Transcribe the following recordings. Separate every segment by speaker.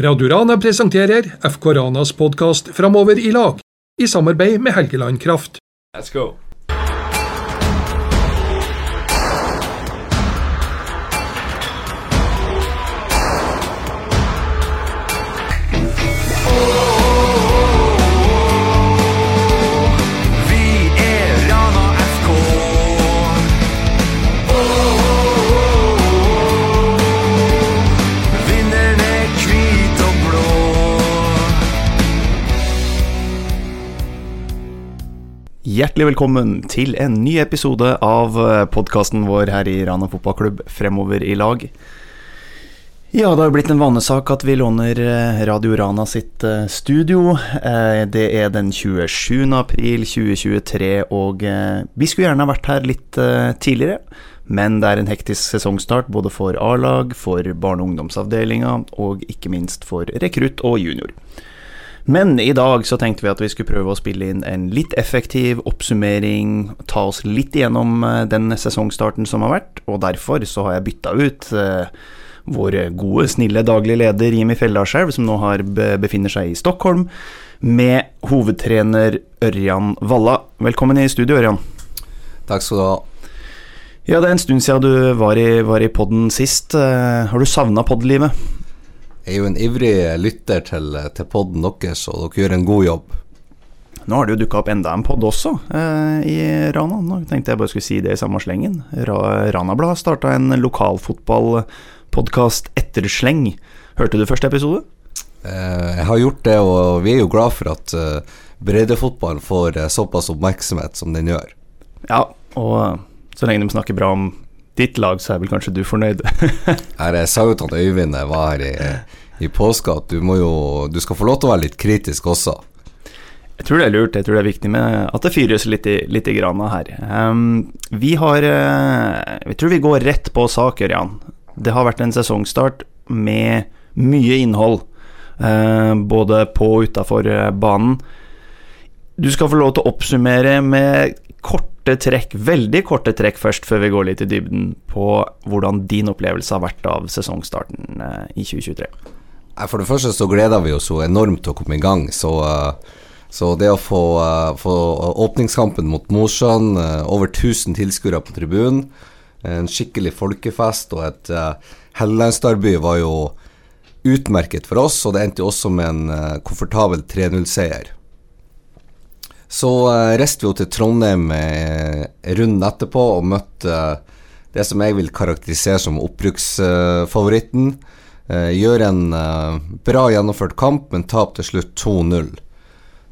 Speaker 1: Radiorana presenterer FK Ranas podkast Framover i lag, i samarbeid med Helgeland Kraft.
Speaker 2: Let's go. Hjertelig velkommen til en ny episode av podkasten vår her i Rana fotballklubb Fremover i lag. Ja, det har jo blitt en vanesak at vi låner eh, Radio Rana sitt eh, studio. Eh, Det er den 27. april 2023, og eh, vi skulle gjerne ha vært her litt eh, tidligere. Men det er en hektisk sesongstart både for A-lag, for barne- og ungdomsavdelinga, og ikke minst for rekrutt og junior. Men i dag så tenkte vi at vi skulle prøve å spille inn en litt effektiv oppsummering, ta oss litt igjennom eh, den sesongstarten som har vært, og derfor så har jeg bytta ut eh, vår gode, snille daglige leder Jimmy Fellarskjelv, som nå har befinner seg i Stockholm, med hovedtrener Ørjan Valla. Velkommen i studio, Ørjan.
Speaker 3: Takk skal du ha.
Speaker 2: Ja, det er en stund siden du var i, var i podden sist. Eh, Har du savna podlivet?
Speaker 3: Er jo en ivrig lytter til, til podden deres, og dere gjør en god jobb.
Speaker 2: Nå har det jo dukka opp enda en pod også, eh, i Rana. Nå tenkte jeg bare skulle si det i samme slengen. Ra Ranablad har starta en lokalfotballpodkast etter sleng. Hørte du første episode?
Speaker 3: Eh, jeg har gjort det, og vi er jo glad for at eh, breddefotballen får eh, såpass oppmerksomhet som den gjør.
Speaker 2: Ja, og så lenge de snakker bra om ditt lag, så er vel kanskje du fornøyd?
Speaker 3: Her Jeg sa jo til Øyvind jeg var her i, i påska, at du må jo Du skal få lov til å være litt kritisk også.
Speaker 2: Jeg tror det er lurt, jeg tror det er viktig at det fyres litt i, litt i grana her. Um, vi har eh, Jeg tror vi går rett på saker, Jan. Det har vært en sesongstart med mye innhold, Uh, både på og utafor eh, banen. Du skal få lov til å oppsummere med korte trekk, veldig korte trekk først, før vi går litt i dybden på hvordan din opplevelse har vært av sesongstarten i 2023.
Speaker 3: For det første så gleder vi oss så enormt til å komme i gang, så, eh, så det å få, eh, få åpningskampen mot Mosjøen, eh, over 1000 tilskuere på tribunen, en skikkelig folkefest og et uh, var jo utmerket for oss, og det endte jo også med en komfortabel 3-0-seier. Så reiste vi jo til Trondheim runden etterpå og møtte det som jeg vil karakterisere som opprykksfavoritten. Uh, gjør en eh, bra gjennomført kamp, men taper til slutt 2-0.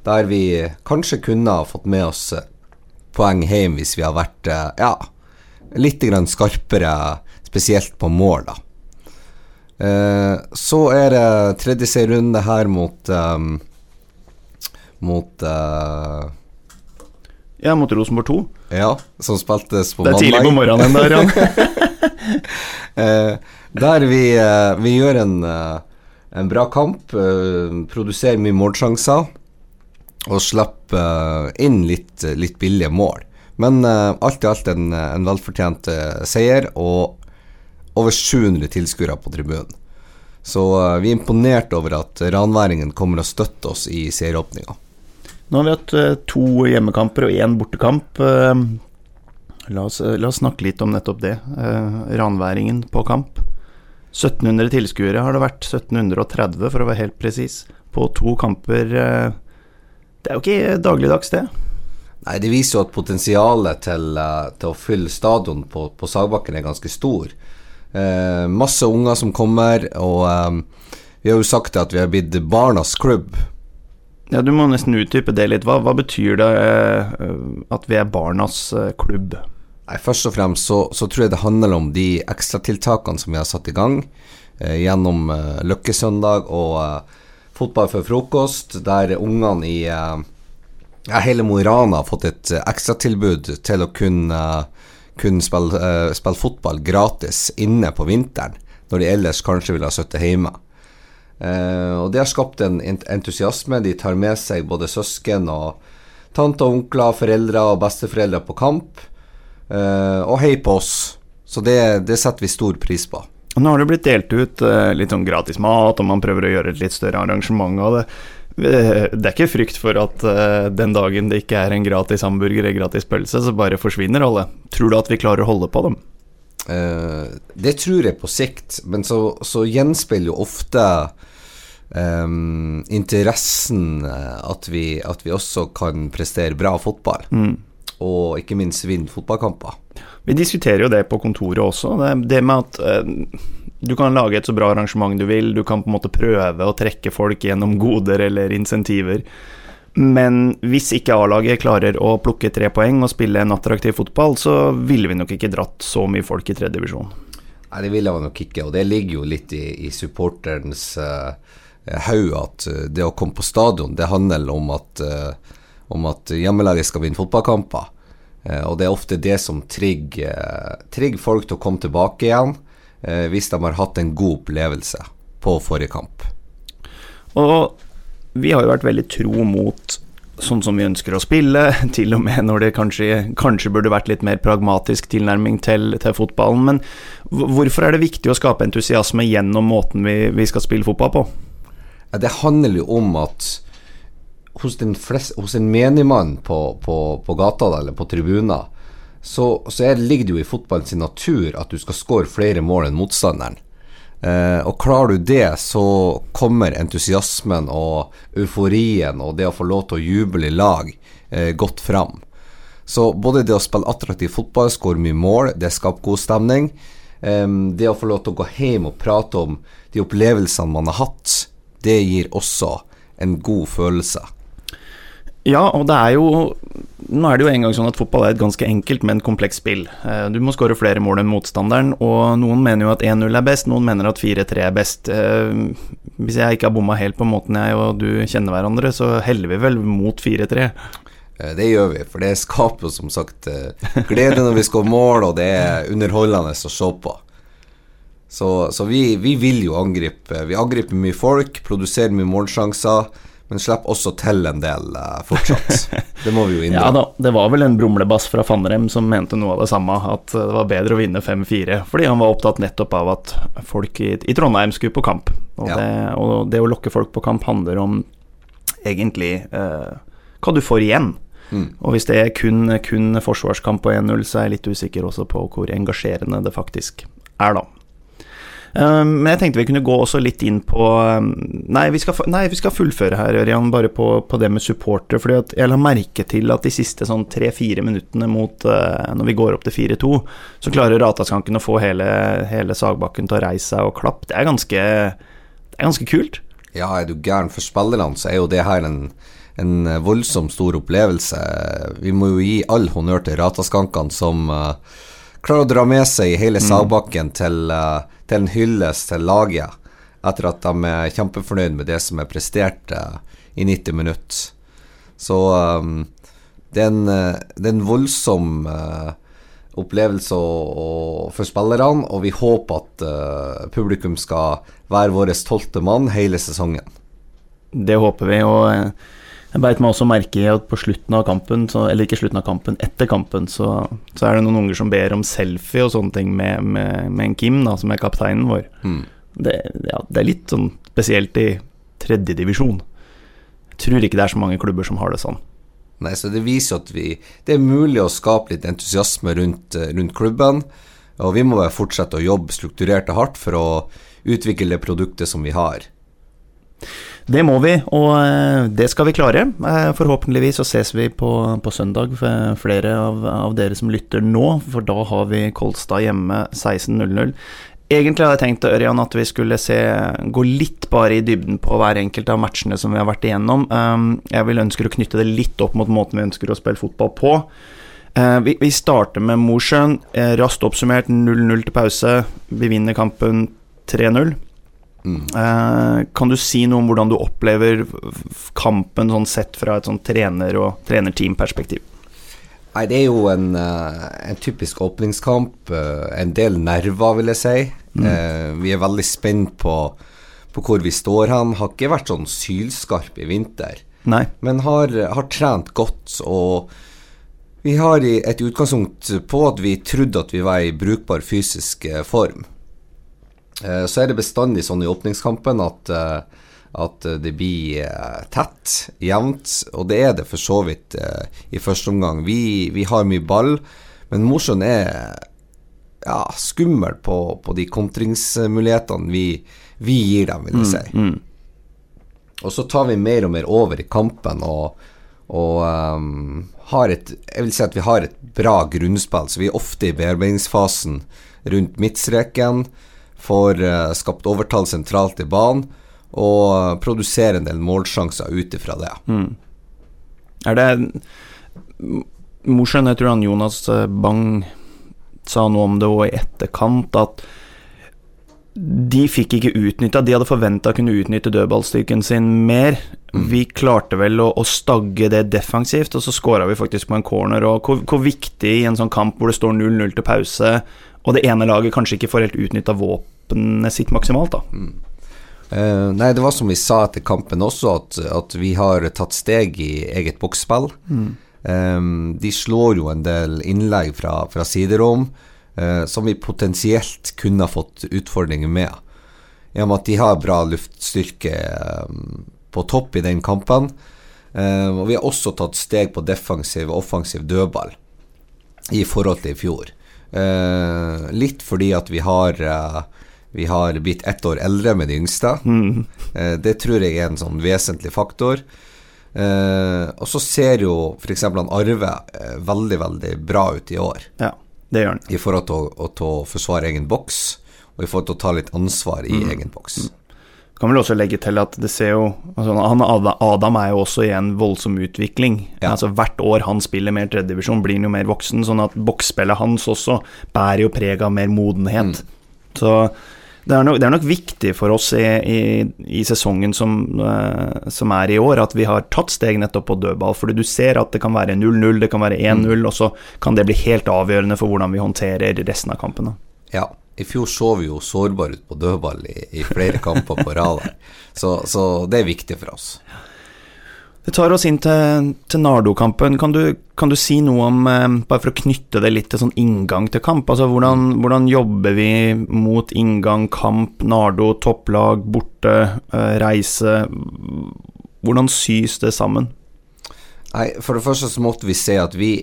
Speaker 3: Der vi kanskje kunne ha fått med oss eh, poeng hjem hvis vi har vært eh, ja, litt grann skarpere, spesielt på mål, da. Eh, så er det tredje serierunde her mot eh, Mot eh,
Speaker 2: Ja, mot Rosenborg 2.
Speaker 3: Ja, som spiltes på mandag.
Speaker 2: Det er
Speaker 3: mandag.
Speaker 2: tidlig på morgenen der, Jan.
Speaker 3: Der vi, eh, vi gjør en, eh, en bra kamp, eh, produserer mye målsjanser og slipper inn litt, litt billige mål. Men alt i alt en, en velfortjent seier og over 700 tilskuere på tribunen. Så vi er imponert over at ranværingen kommer og støtter oss i serieåpninga.
Speaker 2: Nå har vi hatt to hjemmekamper og én bortekamp. La oss, la oss snakke litt om nettopp det. Ranværingen på kamp. 1700 tilskuere har det vært. 1730 for å være helt presis. På to kamper. eh, Det er jo ikke dagligdags, det.
Speaker 3: Nei, Det viser jo at potensialet til, eh, til å fylle stadion på, på Sagbakken er ganske stor. Eh, masse unger som kommer, og eh, vi har jo sagt at vi har blitt barnas klubb.
Speaker 2: Ja, Du må nesten utdype det litt. Hva, hva betyr det eh, at vi er barnas eh, klubb?
Speaker 3: Nei, Først og fremst så, så tror jeg det handler om de ekstratiltakene som vi har satt i gang eh, gjennom eh, Løkkesøndag og eh, Fotball før frokost, der ungene i eh, hele Mo i Rana har fått et eh, ekstratilbud til å kunne, kunne spille, eh, spille fotball gratis inne på vinteren, når de ellers kanskje ville ha sittet hjemme. Eh, og det har skapt en entusiasme. De tar med seg både søsken og tante og onkler, foreldre og besteforeldre på kamp. Eh, og hei på oss. Så det, det setter vi stor pris på.
Speaker 2: Og nå har det blitt delt ut eh, litt sånn gratis mat, og man prøver å gjøre et litt større arrangement av det. Eh, Det er ikke frykt for at den dagen det ikke er en gratis hamburger eller gratis pølse, så bare forsvinner alle. Tror du at vi klarer å holde på dem?
Speaker 3: Det tror jeg på sikt, men så, så gjenspeiler jo ofte um, interessen at, vi, at vi også kan prestere bra fotball. Og ikke minst vinne fotballkamper.
Speaker 2: Vi diskuterer jo det på kontoret også. Det, det med at eh, du kan lage et så bra arrangement du vil, du kan på en måte prøve å trekke folk gjennom goder eller insentiver. Men hvis ikke A-laget klarer å plukke tre poeng og spille en attraktiv fotball, så ville vi nok ikke dratt så mye folk i tredje divisjon.
Speaker 3: Nei, det ville jeg nok ikke, og det ligger jo litt i, i supporterens uh, haug at eh, det å komme på stadion, det handler om at, eh, om at hjemmelaget skal vinne fotballkamper. Eh, og det er ofte det som trigger, eh, trigger folk til å komme tilbake igjen, eh, hvis de har hatt en god opplevelse på forrige kamp.
Speaker 2: Og vi har jo vært veldig tro mot sånn som vi ønsker å spille, til og med når det kanskje, kanskje burde vært litt mer pragmatisk tilnærming til, til fotballen. Men hvorfor er det viktig å skape entusiasme gjennom måten vi, vi skal spille fotball på?
Speaker 3: Det handler jo om at hos, flest, hos en menigmann på, på, på gata eller på tribuner, så, så er, ligger det jo i fotballens natur at du skal skåre flere mål enn motstanderen. Eh, og klarer du det, så kommer entusiasmen og euforien og det å få lov til å juble i lag eh, godt fram. Så både det å spille attraktiv fotball, skåre mye mål, det skaper god stemning. Eh, det å få lov til å gå hjem og prate om de opplevelsene man har hatt, det gir også en god følelse.
Speaker 2: Ja, og det er jo Nå er det jo engang sånn at fotball er et ganske enkelt, men komplekst spill. Eh, Du må skåre flere mål enn motstanderen, og noen mener jo at 1-0 er best, noen mener at 4-3 er best. Eh, Hvis jeg ikke har bomma helt på måten jeg og du kjenner hverandre, så heller vi vel mot 4-3.
Speaker 3: Eh, Det gjør vi, for det skaper som sagt glede når vi skårer mål, og det er underholdende å se på. Så, så vi, vi vil jo angripe. Vi angriper mye folk, produserer mye målsjanser, men slipper også til en del uh, fortsatt. Det må vi jo innrømme.
Speaker 2: Ja da, det var vel en brumlebass fra Fannrem som mente noe av det samme, at det var bedre å vinne 5-4, fordi han var opptatt nettopp av at folk i, i Trondheim skulle på kamp. Og,
Speaker 3: Ja.
Speaker 2: det, og det å lokke folk på kamp handler om egentlig uh, hva du får igjen.
Speaker 3: Mm.
Speaker 2: Og hvis det er kun, kun forsvarskamp på 1-0, så er jeg litt usikker også på hvor engasjerende det faktisk er, da. Um, men jeg tenkte vi kunne gå også litt inn på um, Nei, vi skal, nei, vi skal fullføre her, Ørjan, bare på, på det med supporter. fordi at jeg la merke til at de siste sånn tre-fire minuttene mot uh, når vi går opp til 4-2, så klarer Rataskanken å få hele, hele Sagbakken til å reise seg og klappe. Det er ganske, det er ganske kult.
Speaker 3: Ja, er du gæren for spillerne, så er jo det her en, en voldsomt stor opplevelse. Vi må jo gi all honnør til Rataskankene som uh, klarer å dra med seg hele Sagbakken til, uh, til en hyllest til laget, etter at de er kjempefornøyd med det som er prestert eh, i 90 minutter. Så um, det, er en, eh, det er en voldsom uh, opplevelse å- å- for spillerne, og vi håper at uh, publikum skal være vår tolvte mann hele sesongen.
Speaker 2: Det håper vi. og jeg beit meg også merke i at på slutten av kampen, så, eller ikke slutten av kampen, etter kampen, så, så er det noen unger som ber om selfie og sånne ting med, med, med en Kim, da, som er kapteinen vår.
Speaker 3: Mm.
Speaker 2: Det, ja, det er litt sånn spesielt i tredjedivisjon. Tror ikke det er så mange klubber som har det sånn.
Speaker 3: Nei, så Det viser at vi, det er mulig å skape litt entusiasme rundt, eh, rundt klubben. Og vi må bare fortsette å jobbe strukturert og hardt for å utvikle det produktet som vi har.
Speaker 2: Det må vi, og eh, det skal vi klare. Eh, Forhåpentligvis så ses vi på, på søndag for flere av, av dere som lytter nå, for da har vi Kolstad hjemme 16.00. Egentlig hadde jeg tenkt Ørjan, at vi skulle se, gå litt bare i dybden på hver enkelt av matchene som vi har vært igjennom. Um, Jeg vil ønsker å knytte det litt opp mot måten vi ønsker å spille fotball på. Eh, Vi, starter med Mosjøen. Eh, Raskt oppsummert 0-0 til pause. Vi vinner kampen 3-0.
Speaker 3: Mm.
Speaker 2: Kan du si noe om hvordan du opplever kampen sånn sett fra et sånn trener- og trenerteamperspektiv?
Speaker 3: Nei, det er jo en, eh, en typisk åpningskamp. eh, en del nerver, vil jeg si. Mm. vi er veldig spent på, på hvor vi står hen. Har ikke vært sånn sylskarp i vinter.
Speaker 2: Nei.
Speaker 3: men har, har trent godt. Og vi har et utgangspunkt på at vi trodde at vi var i brukbar fysisk form. Eh, Så er det bestandig sånn i åpningskampen at, eh, at det blir eh, tett, jevnt, og det er det for så vidt i første omgang. Vi, vi har mye ball, men Mosjøen er ja, skummel på, på de kontringsmulighetene vi, vi gir dem, vil jeg si. Og så tar vi mer og mer over i kampen og, og um, har et Jeg vil si at vi har et bra grunnspill, så vi er ofte i bearbeidingsfasen rundt midtstreken. Får eh, skapt overtall sentralt i banen og produserer en del målsjanser ut ifra det.
Speaker 2: Er det M- jeg tror han Jonas eh, Bang sa noe om det òg i etterkant, at de fikk ikke utnytta De hadde forventa å kunne utnytte dødballstyrken sin mer. Vi klarte vel å, å stagge det defensivt, og så skåra vi faktisk på en corner. Og hvor, hvor viktig i en sånn kamp hvor det står 0-0 til pause, og det ene laget kanskje ikke får helt utnytta våpenet sitt maksimalt, da.
Speaker 3: Eh, nei, det var som vi sa etter kampen også, at, at vi har tatt steg i eget boksspill. Eh, de slår jo en del innlegg fra, fra siderom uh, som vi potensielt kunne ha fått utfordringer med. I og med at de har bra luftstyrke um, på topp i den kampen. Eh, og vi har også tatt steg på defensiv og offensiv dødball i forhold til i fjor. Litt fordi at vi har vi har blitt ett år eldre med de yngste. Eh, det tror jeg er en sånn vesentlig faktor. Eh, og så ser jo f.eks. Arve eh, veldig, veldig bra ut i år.
Speaker 2: Ja, det gjør han.
Speaker 3: I forhold til å, å, forsvare egen boks, og i forhold til å ta litt ansvar i egen boks.
Speaker 2: Kan vel også legge til at det ser jo altså han Adam, er jo også i en voldsom utvikling.
Speaker 3: Ja.
Speaker 2: Altså Hvert år han spiller mer tredjedivisjon, blir han jo mer voksen. Sånn at boksspillet hans også bærer jo preg av mer modenhet. Så det er, nok, det er nok viktig for oss i, i, i sesongen som, uh, som er i år, at vi har tatt steg nettopp på dødball. Fordi du ser at det kan være 0-0, det kan være 1-0, og så kan det bli helt avgjørende for hvordan vi håndterer resten av kampen.
Speaker 3: Ja, i fjor så vi jo sårbare ut på dødball i, i flere kamper på rad. Så, så det er viktig for oss.
Speaker 2: Det tar oss inn til, til Nardo-kampen. Kan, kan du si noe om, eh, bare for å knytte det litt til sånn inngang til kamp, altså hvordan, hvordan jobber vi mot inngang, kamp, Nardo, topplag, borte, eh, reise? Hvordan sys det sammen?
Speaker 3: Nei, For det første så måtte vi se at vi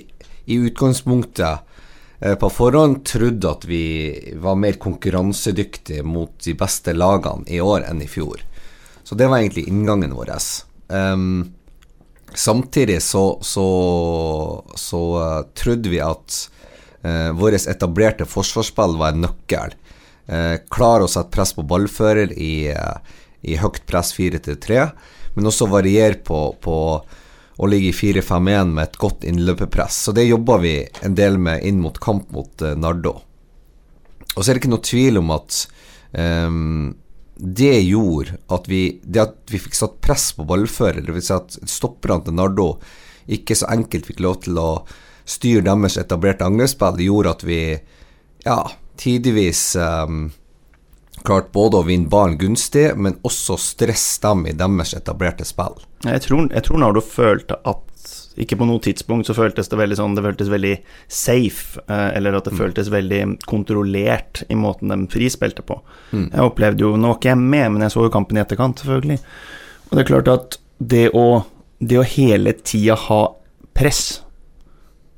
Speaker 3: i utgangspunktet eh, på forhånd trodde at vi var mer konkurransedyktige mot de beste lagene i år enn i fjor. Så det var egentlig inngangen vår. Ehm, samtidig så, så, så uh, trodde vi at uh, vårt etablerte forsvarsspill var en nøkkel. Uh, klare å sette press på ballfører i, eh, i høyt press 4-3, men også variere på, på å ligge i 4-5-1 med et godt innløperpress. Så det jobba vi en del med inn mot kamp mot eh, Nardo. Og så er det ikke noe tvil om at ehm, det gjorde at vi Det at vi fikk satt press på ballfører, dvs. Si at stopperne til Nardo ikke så enkelt fikk lov til å styre deres etablerte angrepsspill, gjorde at vi ja, tidvis um, klarte både å vinne ballen gunstig, men også stresse dem i deres etablerte spill.
Speaker 2: Jeg tror, jeg tror Nardo følte at ikke på noe tidspunkt så føltes det veldig sånn Det føltes veldig safe, eh, eller at det føltes veldig kontrollert i måten de frispilte på. Jeg opplevde jo Nå var ikke jeg med, men jeg så jo kampen i etterkant, selvfølgelig. Og det er klart at det å, det å hele tida ha press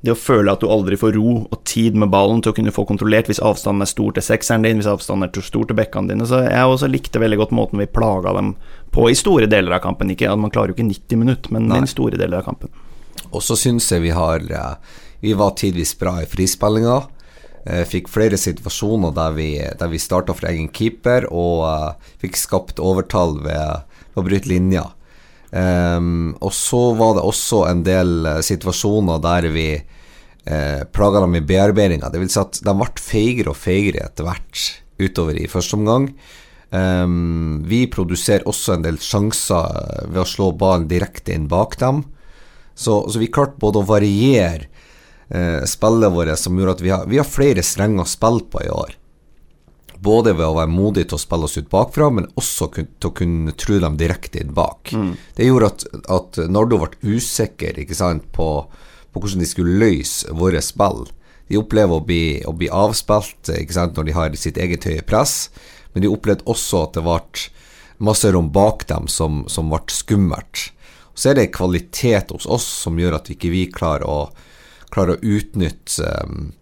Speaker 2: det å føle at du aldri får ro og tid med ballen til å kunne få kontrollert hvis avstanden er stor til sekseren din, hvis avstanden er stor til bekkene dine. Så jeg også likte veldig godt måten vi plaga dem på i store deler av kampen. Ikke, at Man klarer jo ikke 90 minutter, men i store deler av kampen.
Speaker 3: Og så syns jeg vi har eh, Vi var tidvis bra i frispillinga. Eh, Fikk flere situasjoner der vi, der vi starta for egen keeper og uh, fikk skapt overtall ved, å bryte linja. Um, og så var det også en del situasjoner der vi uh, plaga dem i bearbeidinga. Det vil si at de ble feigere og feigere etter hvert utover i første omgang. Um, vi produserer også en del sjanser ved å slå ballen direkte inn bak dem. Så, så vi klarte både å variere eh, spillet vårt, som gjorde at vi har, vi har flere strenger å spille på i år. Både ved å være modig til å spille oss ut bakfra, men også kun, til å kunne true dem direkte inn bak. Det gjorde at, at Nardo ble usikker ikke sant, på, på hvordan de skulle løse våre spill. De opplever å bli, å bli avspilt sant, når de har sitt eget høye press, men de opplevde også at det ble masse rom bak dem som, som ble skummelt. Så er det en kvalitet hos oss som gjør at vi ikke vi klarer å, klarer å utnytte um,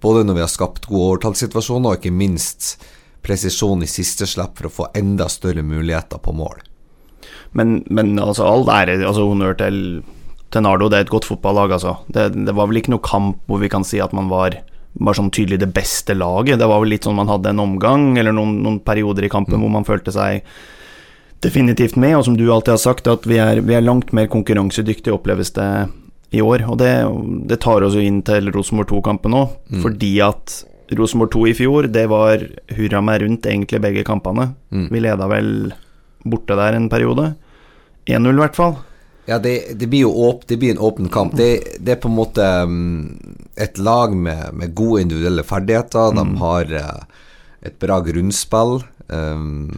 Speaker 3: både når vi har skapt gode overtallssituasjoner, og ikke minst presisjon i siste slipp for å få enda større muligheter på mål.
Speaker 2: Men, men altså, all ære, altså honnør til, til Nardo, det er et godt fotballag, altså. Det, det var vel ikke noe kamp hvor vi kan si at man var bare sånn tydelig det beste laget. Det var vel litt sånn man hadde en omgang, eller noen, noen perioder i kampen mm. hvor man følte seg definitivt med, og som du alltid har sagt, at vi er, vi er langt mer konkurransedyktige, oppleves det i år. Og det, det tar oss jo inn til Rosenborg 2-kampen òg, mm. fordi at Rosenborg 2 i fjor, det var hurra meg rundt egentlig begge kampene. Mm. Vi leda vel borte der en periode. 1-0 i hvert fall.
Speaker 3: Ja, det, det, blir jo åp, det blir en åpen kamp. Det, det er på en måte um, et lag med, med, gode individuelle ferdigheter. Mm. De har uh, et bra grunnspill. Um,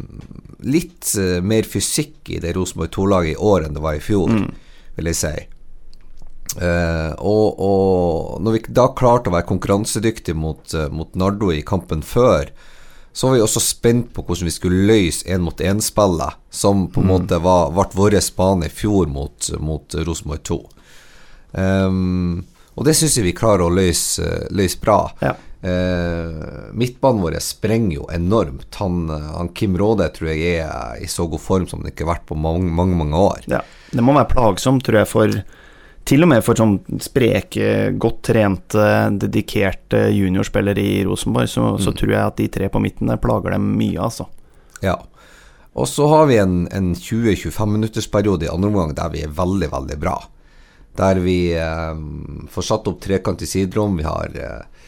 Speaker 3: litt uh, mer fysikk i det Rosenborg 2-laget i år enn det var i fjor, mm. vil jeg si. Uh, og, og, når vi da klarte å være konkurransedyktige mot, uh, mot Nardo i kampen før, så var vi også spent på hvordan vi skulle løse én-mot-én-spillet, som på en mm. måte var, ble vår bane i fjor mot, mot Rosenborg 2. Um, og det syns jeg vi klarer å løse, løse bra. Ja. Uh, midtbanen vår sprenger jo enormt. Han, han, Kim Råde tror jeg er i så god form som han ikke har vært på mange, mange, mange år.
Speaker 2: Ja. Det må være plagsomt, tror jeg, for til og med for sånn spreke, godt trente, dedikerte juniorspillere i Rosenborg, så, mm. så, tror jeg at de tre på midten der plager dem mye, altså.
Speaker 3: Ja. Og så har vi en, en 20-25 minuttersperiode i andre omgang der vi er veldig, veldig bra der vi eh, får satt opp trekant i siderom. Vi har eh, eh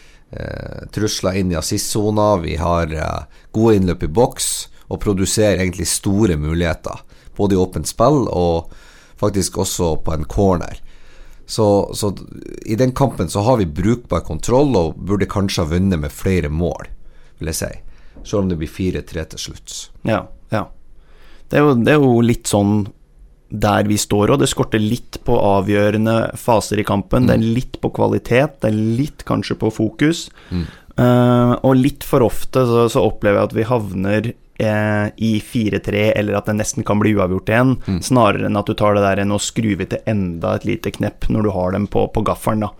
Speaker 3: trusler inn i assistsona. Vi har eh, gode innløp i boks og produserer egentlig store muligheter. Både i åpent spill og faktisk også på en corner. Så, så, i den kampen så har vi brukbar kontroll og burde kanskje ha vunnet med flere mål, vil jeg si. Selv om det blir 4-3 til slutt.
Speaker 2: Ja, ja. Det er, jo, det er jo litt sånn der vi står, og det skorter litt på avgjørende faser i kampen. Mm. Det er mm. litt på kvalitet, det er litt kanskje på fokus. Mm. Uh, og litt for ofte så, så, opplever jeg at vi havner uh, i 4-3, eller at det nesten kan bli uavgjort igjen, mm. snarere enn at du tar det der enn å skruve til enda et lite knepp når du har dem på, på gaffelen, da.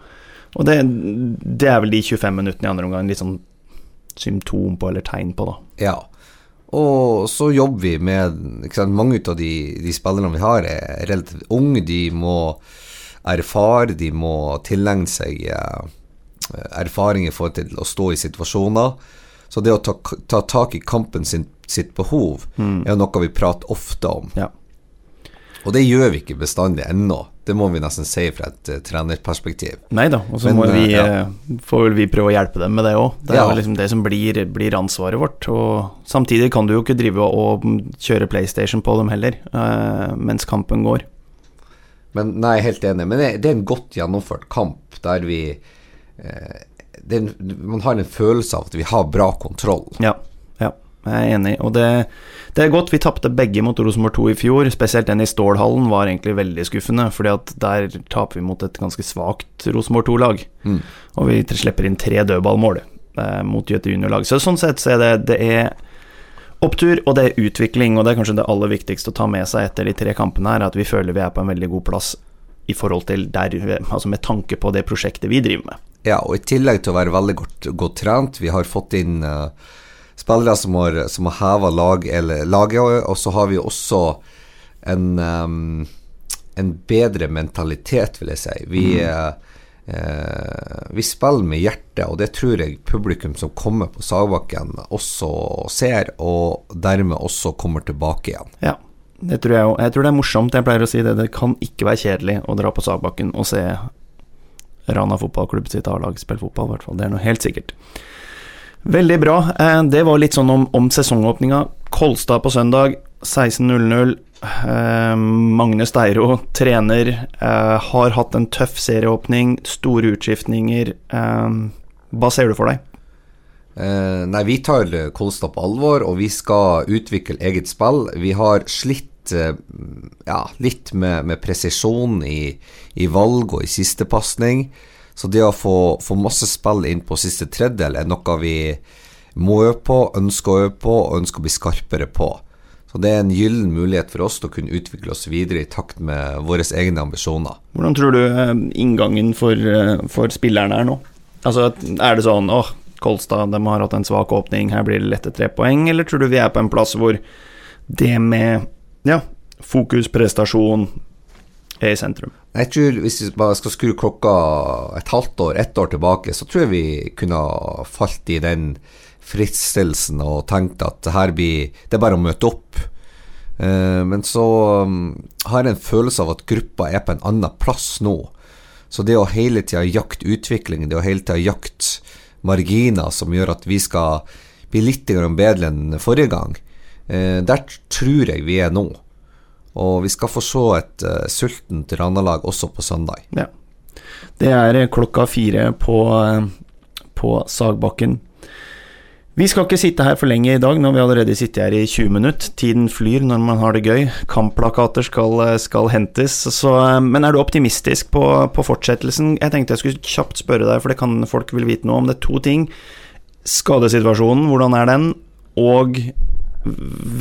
Speaker 2: Og det, det, er vel de 25 minuttene i andre omgang litt sånn symptom på, eller tegn på, da.
Speaker 3: Ja. Og så jobber vi med Mange av de, de, spillerne vi har, er relativt unge. De må erfare, de må tilegne seg eh, erfaring i forhold til å stå i situasjoner. Så det å ta, ta tak i kampen sin, sitt behov mm. er noe vi prater ofte om. Ja. Og det gjør vi ikke bestandig ennå. Det må vi nesten si fra et uh, trenerperspektiv.
Speaker 2: Nei da, og så uh, ja. Eh, får vel vi prøve å hjelpe dem med det òg. Det er ja. liksom det som blir, blir, ansvaret vårt. Og samtidig kan du jo ikke drive og, kjøre PlayStation på dem heller, uh, mens kampen går.
Speaker 3: Men Nei, helt enig. Men det, det er en godt gjennomført kamp der vi en, Man har en følelse av at vi har bra kontroll.
Speaker 2: Ja jeg er enig. Og det det er godt. Vi tapte begge mot Rosenborg 2 i fjor. Spesielt den i Stålhallen var egentlig veldig skuffende, fordi at der taper vi mot et ganske svakt Rosenborg 2-lag. Mm. Og vi slipper inn tre dødballmål eh, mot Jøte junior-lag. Så sånn sett så er det, det er opptur, og det er utvikling, og det er kanskje det aller viktigste å ta med seg etter de tre kampene her, at vi føler vi er på en veldig god plass i forhold til der, altså med tanke på det prosjektet vi driver med.
Speaker 3: Ja, og i tillegg til å være veldig godt, godt trent, vi har fått inn uh spillere som har, som har heva lag, laget, og så har vi også en, um, en bedre mentalitet, vil jeg si. Vi, mm. eh, vi spiller med hjertet, og det tror jeg publikum som kommer på Sagbakken også ser, og dermed også kommer tilbake igjen.
Speaker 2: Ja, det tror jeg. Jeg tror det er morsomt. Jeg pleier å si det. Det kan ikke være kjedelig å dra på Sagbakken og se Rana fotballklubb sitt A-lag spille fotball, i hvert fall. Det er noe helt sikkert. Veldig bra. Eh, det var litt sånn om, om sesongåpninga. Kolstad på søndag 16.00. Eh, Magne Steiro, trener, eh, har hatt en tøff serieåpning, store utskiftninger. Hva ser du for deg?
Speaker 3: Eh, nei, vi tar Kolstad på alvor, og vi skal utvikle eget spill. Vi har slitt ja, litt med, med presisjon i, i, valg og i siste pasning. Så det å få, få masse spill inn på siste tredjedel er noe vi må øve på, ønsker å øve på og ønsker å bli skarpere på. Så det er en gyllen mulighet for oss til å kunne utvikle oss videre i takt med våre egne ambisjoner.
Speaker 2: Hvordan tror du eh, inngangen for, eh, for spillerne er nå? Altså, er det sånn åh, Kolstad de har hatt en svak åpning, her blir det lette tre poeng, eller tror du vi er på en plass hvor det med ja, fokus, prestasjon er i sentrum?
Speaker 3: Jeg tror Hvis vi bare skal skru klokka et halvt år, ett år tilbake, så tror jeg vi kunne falt i den fristelsen og tenkt at det her blir Det er bare å møte opp. Eh, men så um, har jeg en følelse av at gruppa er på en annen plass nå. Så det å hele tida jakte utvikling, det å hele tida jakte marginer som gjør at vi skal bli litt bedre enn forrige gang, eh, der tror jeg vi er nå. Og vi skal få se et uh, sultent Rana-lag også på søndag.
Speaker 2: Ja. Det er eh, klokka fire på, eh, på Sagbakken. Vi skal ikke sitte her for lenge i dag, nå har vi allerede sittet her i 20 minutter. Tiden flyr når man har det gøy. Kampplakater skal, skal hentes. Så, men er du optimistisk på, på, fortsettelsen? Jeg tenkte jeg skulle kjapt spørre deg, for det kan folk vil vite noe om. Det er to ting. Skadesituasjonen, hvordan er den? Og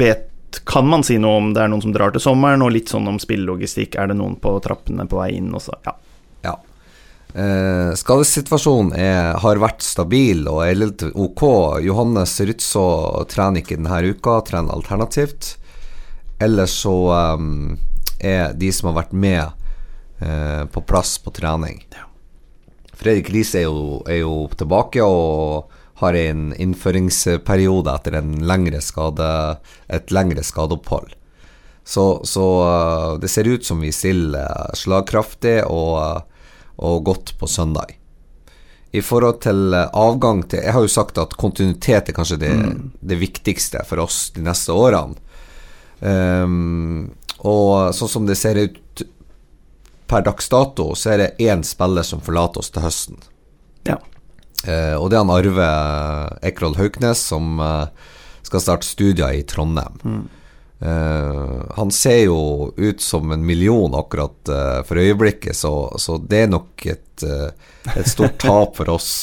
Speaker 2: vet kan man si noe om det er noen som drar til sommeren, og litt sånn om spillelogistikk. Er det noen på trappene på vei inn også? Ja.
Speaker 3: ja. Eh, skadesituasjonen er, har vært stabil og er litt ok. Johannes Rytzå trener ikke denne uka, trener alternativt. Ellers så um, er de som har vært med eh, på plass på trening. Ja. Fredrik Riise er, er, jo tilbake. og har en innføringsperiode etter en lengre skade, et lengre skadeopphold. Så, så, eh, det ser ut som vi stiller slagkraftig og, eh, og godt på søndag. I forhold til avgang til Jeg har jo sagt at kontinuitet er kanskje det, mm. det viktigste for oss de neste årene. Um, og sånn som det ser ut per dags dato, så er det én spiller som forlater oss til høsten.
Speaker 2: Ja.
Speaker 3: Eh, og det er han Arve Ekroll Hauknes som eh, skal starte studier i Trondheim. Mm. Eh, han ser jo ut som en million akkurat for øyeblikket, så, så, det er nok et, et stort tap for oss.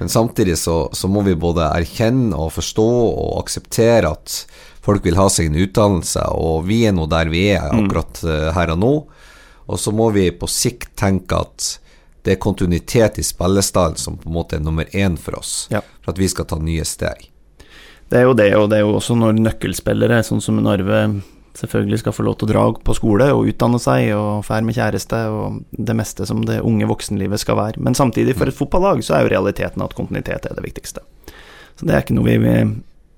Speaker 3: Men samtidig så, så, må vi både erkjenne og forstå og akseptere at folk vil ha seg en utdannelse, og vi er nå der vi er mm. akkurat her og nå. Og så må vi på sikt tenke at det er kontinuitet i spillestallen som på en måte er nummer én for oss,
Speaker 2: ja.
Speaker 3: for at vi skal ta nye steg.
Speaker 2: Det er jo det, og det er jo også når nøkkelspillere, sånn som Narve, selvfølgelig skal få lov til å dra på skole og utdanne seg og fære med kjæreste og det meste som det unge voksenlivet skal være. Men samtidig, for et fotballag, så er jo realiteten at kontinuitet er det viktigste. Så det er ikke noe vi,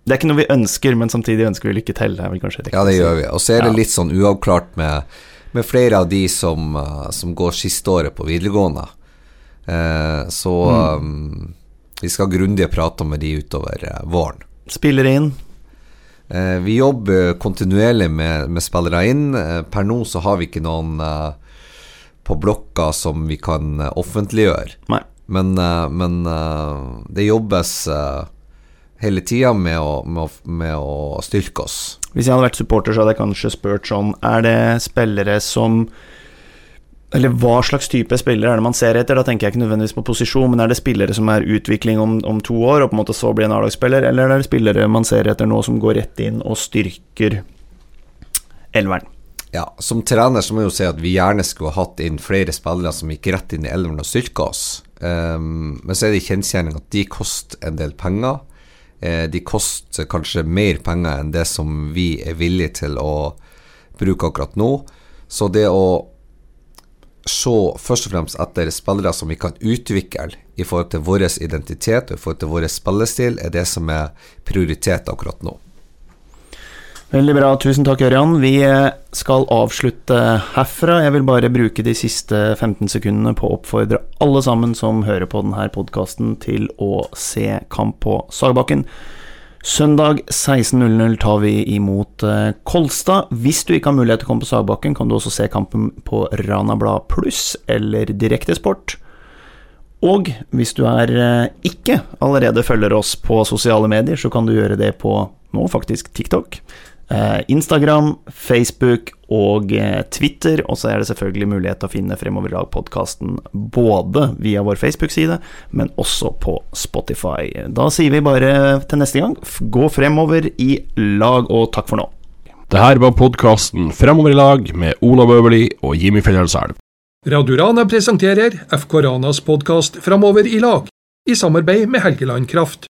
Speaker 2: det er ikke noe vi ønsker, men samtidig ønsker vi lykke til. Det er vel kanskje
Speaker 3: riktig Ja, det gjør vi. Og så er det litt sånn uavklart med med flere av de som, uh, som går siste året på videregående. Uh, så mm. um, vi skal grundige prater med de utover uh, våren.
Speaker 2: Spiller inn?
Speaker 3: vi jobber kontinuerlig med, med spillere inn. per nå så har vi ikke noen på blokka som vi kan offentliggjøre.
Speaker 2: Nei.
Speaker 3: Men, men det jobbes hele tida med, med, med, å styrke oss.
Speaker 2: Hvis jeg hadde vært supporter, så hadde jeg kanskje spurt sånn Er det spillere som eller hva slags type spillere er det man ser etter? Da tenker jeg ikke nødvendigvis på posisjon, men er det spillere som er utvikling om, om to år, og på en måte så blir en A-lagsspiller, eller er det spillere man ser etter nå som går rett inn og styrker elveren?
Speaker 3: Ja, som trener så må jeg jo si at vi gjerne skulle hatt inn flere spillere som gikk rett inn i elveren og styrka oss, um, men så er det kjensgjerning at de koster en del penger. Eh, de koster kanskje mer penger enn det som vi er villige til å bruke akkurat nå. Så det å se først og fremst etter spillere som vi kan utvikle i forhold til vår identitet og i forhold til vår spillestil, er det som er prioritet akkurat nå.
Speaker 2: Veldig bra. Tusen takk, Ørjan. Vi skal avslutte herfra. Jeg vil bare bruke de siste 15 sekundene på å oppfordre alle sammen som hører på denne podkasten, til å se kamp på Sagbakken. Søndag 16.00 tar vi imot eh, Kolstad. Hvis du ikke har mulighet til å komme på Sagbakken, kan du også se kampen på Rana Blad pluss eller Direktesport. Og hvis du er eh, ikke allerede følger oss på sosiale medier, så kan du gjøre det på nå faktisk TikTok. Eh, Instagram, Facebook og eh, Twitter. Og så er det selvfølgelig mulighet til å finne Fremover i dag-podkasten både via vår Facebook-side, men også på Spotify. Da sier vi bare til neste gang, gå fremover i lag, og takk for nå.
Speaker 4: Det her var podkasten Fremover i lag med Ola Bøverli og Jimmy Fjellselv.
Speaker 1: Radio Rana presenterer FK Ranas podkast Fremover i lag, i samarbeid med Helgeland Kraft.